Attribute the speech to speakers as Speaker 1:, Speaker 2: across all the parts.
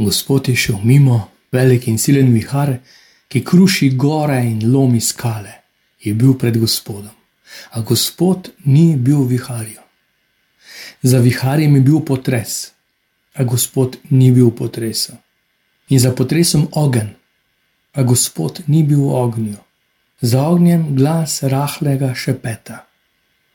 Speaker 1: Gospod je šel mimo, velik in silen vihar, ki kruši gore in lomi skale, je bil pred Gospodom. A Gospod ni bil v viharju. Za viharjem je bil potres, a Gospod ni bil v potresu. In za potresom ogen, a Gospod ni bil v ognju. Za ognjem glas rahlega šepeta.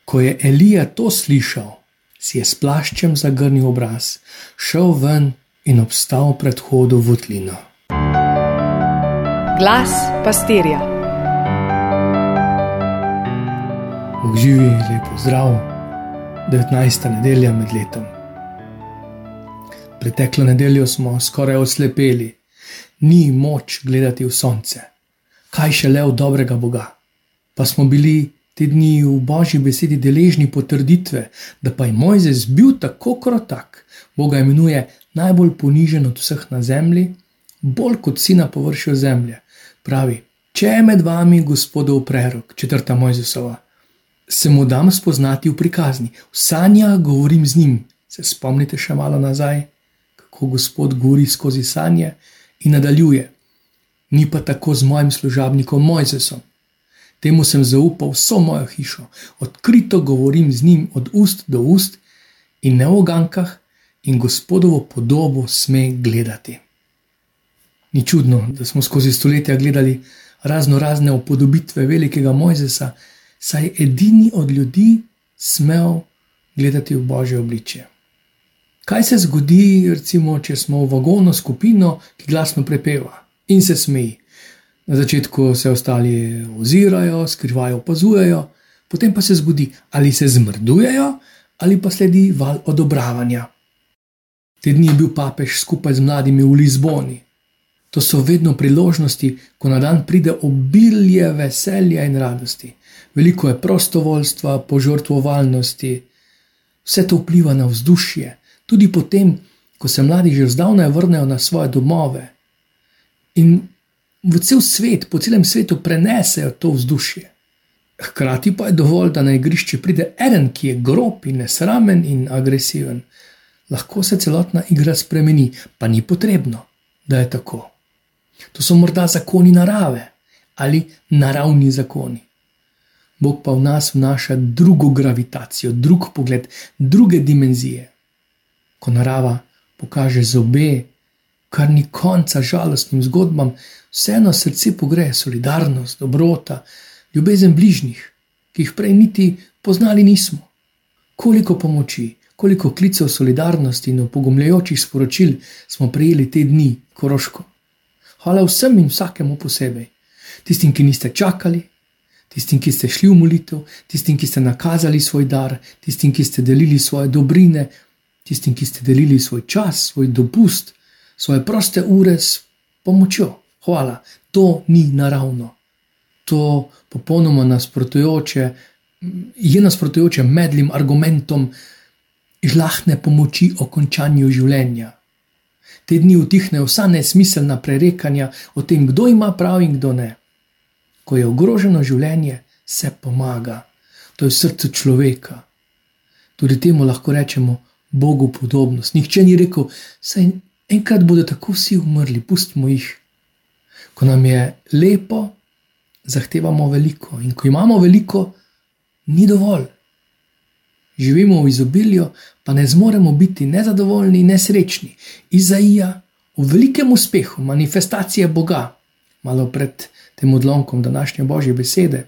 Speaker 1: Ko je Elija to slišal, si je s plaščem zagrnil obraz, šel ven in obstal pred hodom v Tlino.
Speaker 2: Glas pastirja.
Speaker 1: Uživi lepo zdrav, 19. nedelja med letom. Preteklo nedeljo smo skoraj oslepeli, ni moč gledati v sonce, kaj šele v dobrega Boga. Pa smo bili te dni v božji besedi deležni potrditve, da pa je Mojzes bil tako krotak, Boga imenuje najbolj ponižen od vseh na zemlji, bolj kot si na površju zemlje. Pravi: Če je med vami gospodov prerok, četrta Mojzesova, se mu dam spoznati v prikazni, v sanjah govorim z njim. Se spomnite še malo nazaj, kako gospod govori skozi sanje in nadaljuje. Ni pa tako z mojim služabnikom Mojzesom. Temu sem zaupal vso mojo hišo, odkrito govorim z njim od ust do ust in ne v gankah, in gospodovo podobo sme gledati. Ni čudno, da smo skozi stoletja gledali razno razne upodobitve velikega Mojzesa, saj je edini od ljudi smel gledati v božje obličje. Kaj se zgodi, recimo, če smo v vagonu skupino, ki glasno prepeva in se smeji? Na začetku se ostali ozirajo, skrivajo, opazujejo, potem pa se zgodi, ali se zmrdujejo, ali pa sledi val odobravanja. Te dni je bil papež skupaj z mladimi v Lizboni. To so vedno priložnosti, ko na dan pride obilje veselja in radosti. Veliko je prostovoljstva, požrtvovalnosti, vse to vpliva na vzdušje, tudi potem, ko se mladi že zdavnaj vrnejo na svoje domove. In v cel svet, po celem svetu prenesejo to vzdušje. Hkrati pa je dovolj, da na igrišče pride en, ki je grob in nesramen in agresiven. Lahko se celotna igra spremeni, pa ni potrebno, da je tako. To so morda zakoni narave ali naravni zakoni. Bog pa v nas vnaša drugo gravitacijo, drug pogled, druge dimenzije. Ko narava pokaže zobe, kar ni konca žalostnim zgodbam, vseeno srce pogreje solidarnost, dobrota, ljubezen bližnjih, ki jih prej niti poznali nismo. Koliko pomoči, koliko klicev solidarnosti in opogumljajočih sporočil smo prejeli te dni, koroško. Hvala vsem in vsakemu posebej. Tistim, ki niste čakali, tistim, ki ste šli v molitev, tistim, ki ste nakazali svoj dar, tistim, ki ste delili svoje dobrine, tistim, ki ste delili svoj čas, svoj dopust, svoje proste ure s pomočjo. Hvala, to ni naravno. To popolnoma nasprotujoče, je nasprotujoče medlim argumentom žlahne pomoči o končanju življenja. Te dni utihnejo vsa nesmiselna prerekanja o tem, kdo ima prav in kdo ne. Ko je ogroženo življenje, se pomaga, to je srce človeka. Tudi temu lahko rečemo Bogu podobnost. Nihče ni rekel, saj enkrat bodo tako vsi umrli, pustimo jih. Ko nam je lepo, zahtevamo veliko, in ko imamo veliko, ni dovolj. Živimo v izobilju, pa ne zmoremo biti nezadovoljni in nesrečni. Izaija v velikem uspehu manifestacije Boga, malo pred tem odlomkom današnje božje besede,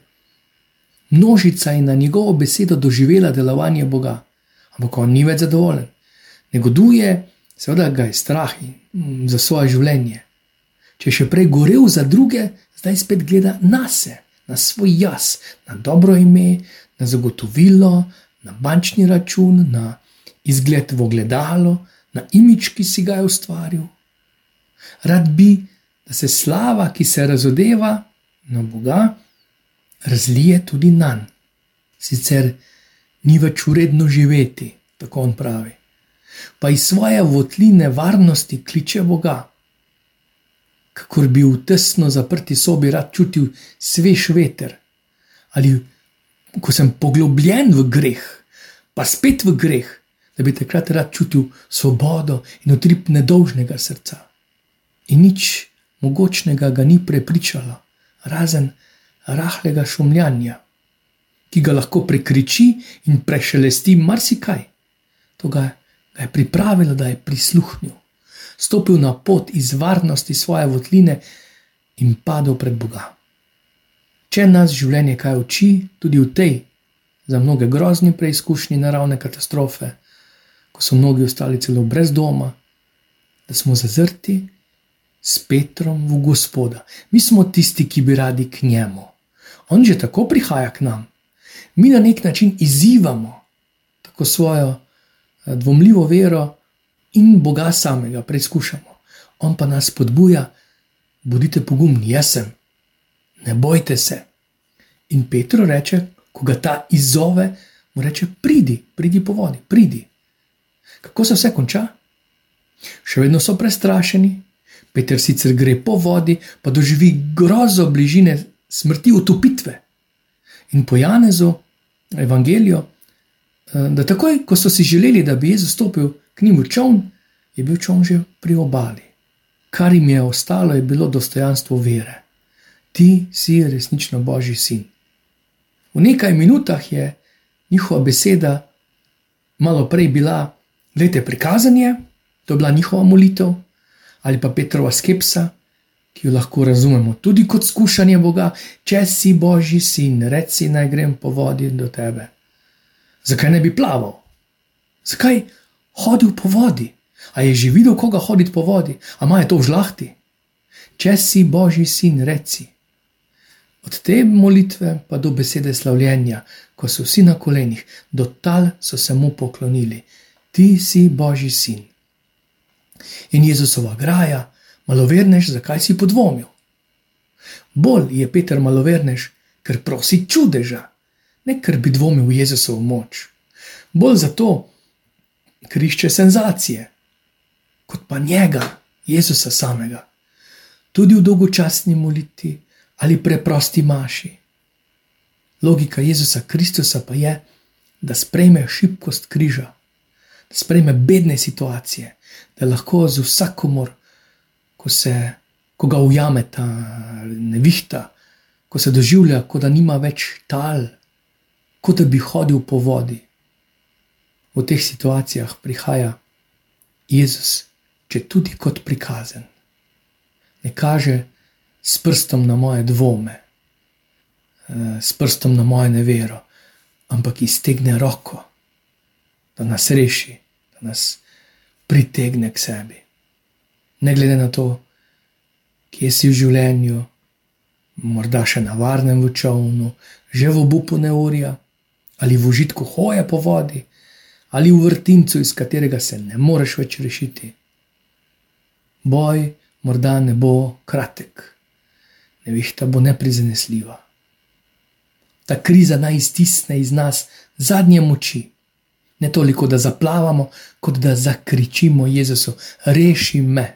Speaker 1: množica je na njegovo besedo doživela delovanje Boga, ampak on ni več zadovoljen. Negoduje, seveda ga je strah za svoje življenje. Če še prej gorel za druge, zdaj spet gleda na sebe, na svoj jaz, na dobro ime, na zagotovilo, na bančni račun, na izgled v ogledalo, na imič, ki si ga je ustvaril. Rad bi, da se slava, ki se razodeva na Boga, razlije tudi na njega. Sicer ni več uredno živeti, tako on pravi. Pa iz svoje votline varnosti kliče Boga kakor bi v tesno zaprti sobi rad čutil svež veter, ali ko sem poglobljen v greh, pa spet v greh, da bi takrat rad čutil svobodo in utrip nedolžnega srca. in nič mogočnega ga ni prepričalo, razen rahlega šumljanja, ki ga lahko prekriči in prešelesti marsikaj. To ga, ga je pripravilo, da je prisluhnil, stopil na pot iz varnosti svoje votline in padel pred Boga. Če nas življenje kaj uči, tudi v tej, za mnoge grozni preizkušnji naravne katastrofe, ko so mnogi ostali celo brez doma, da smo zazrti s Petrom v Gospoda. Mi smo tisti, ki bi radi k njemu. On že tako prihaja k nam. Mi na nek način izzivamo tako svojo dvomljivo vero in Boga samega preizkušamo. On pa nas podbuja, bodite pogumni, jaz sem, ne bojte se. In Petro reče, ko ga ta izzove, mu reče: Pridi, pridi po vodi, pridi. Kako se vse konča? Še vedno so prestrašeni, Peter sicer gre po vodi, pa doživi grozo bližine smrti, utopitve. In po Janezu, Evangelijo, eh, da takoj, ko so si želeli, da bi Jezus stopil k njim v čovn, je bil čovn že pri obali. Kar jim je ostalo, je bilo dostojanstvo vere. Ti si resnično Božji sin. V nekaj minutah je njihova beseda malo prej bila, gledajte, prikazanje, to je bila njihova molitev, ali pa Petrova skepsa, ki jo lahko razumemo tudi kot skušanje Boga, če si Božji sin, reci naj grem po vodi do tebe. Zakaj ne bi plaval? Zakaj hodil po vodi? A je že videl, koga hoditi po vodi, a ima je to v žlahti? Če si Božji sin, reci. Od te molitve pa do besede slavljenja, ko so vsi na kolenih, do tal so se mu poklonili. Ti si Božji sin. In Jezusova graja, malovernež, zakaj si podvomil? Bolj je Peter malovernež, ker prosi čudeža, ne ker bi dvomil v Jezusovo moč. Bolj zato, ker išče senzacije, kot pa njega, Jezusa samega, tudi v dolgočasni molitvi ali preprosti maši. Logika Jezusa Kristusa pa je, da sprejme šibkost križa, da sprejme bedne situacije, da lahko z vsakomor, ko, se, ko ga ujame ta nevihta, ko se doživlja, kot da nima več tal, kot da bi hodil po vodi. V teh situacijah prihaja Jezus, če tudi kot prikazen. Ne kaže s prstom na moje dvome, eh, s prstom na mojo nevero, ampak iztegne roko, da nas reši, da nas pritegne k sebi. Ne glede na to, kje si v življenju, morda še na varnem v čovnu, že v obupu neurja ali v užitku hoje po vodi, ali v vrtincu, iz katerega se ne moreš več rešiti. Boj morda ne bo kratek, nevihta bo neprizanesljiva. Ta kriza naj iztisne iz nas zadnje moči ne toliko, da zaplavamo, kot da zakričimo Jezusu: Reši me.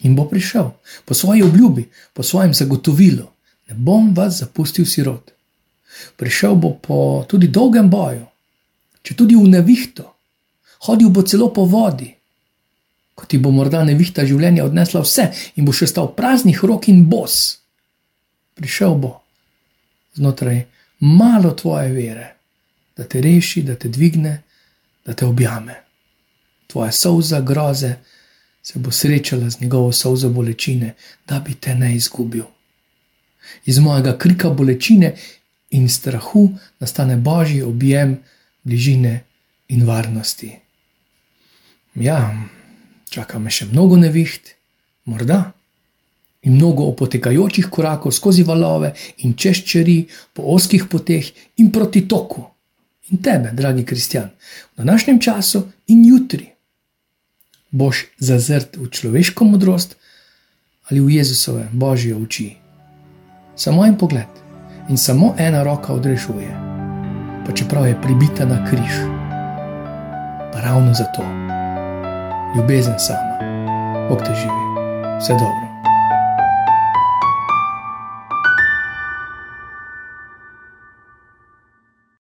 Speaker 1: In bo prišel po svoji obljubi, po svojem zagotovilu: Ne bom vas zapustil sirot. Prišel bo po tudi dolgem boju, če tudi v nevihto, hodil bo celo po vodi. Ko ti bo morda nevihta življenja odnesla vse in bo še stal praznih rok in bos, prišel bo znotraj malo tvoje vere da te reši, da te dvigne, da te objame. Tvoja solza groze se bo srečala z njegovo solzo bolečine, da bi te ne izgubil. Iz mojega krika bolečine in strahu nastane božji objem bližine in varnosti. Ja, čaka me še mnogo neviht, morda. In mnogo opotekajočih korakov skozi valove in češčeri po oskih poteh in proti toku in tebe, dragi kristjan, v današnjem času in jutri. Boš zazrt v človeško modrost ali v Jezusove božje oči. Samo en pogled in samo ena roka odrešuje, pa čeprav je pribita na križ. Pa ravno zato, ljubezen sama, Bog te živi, vse dobro.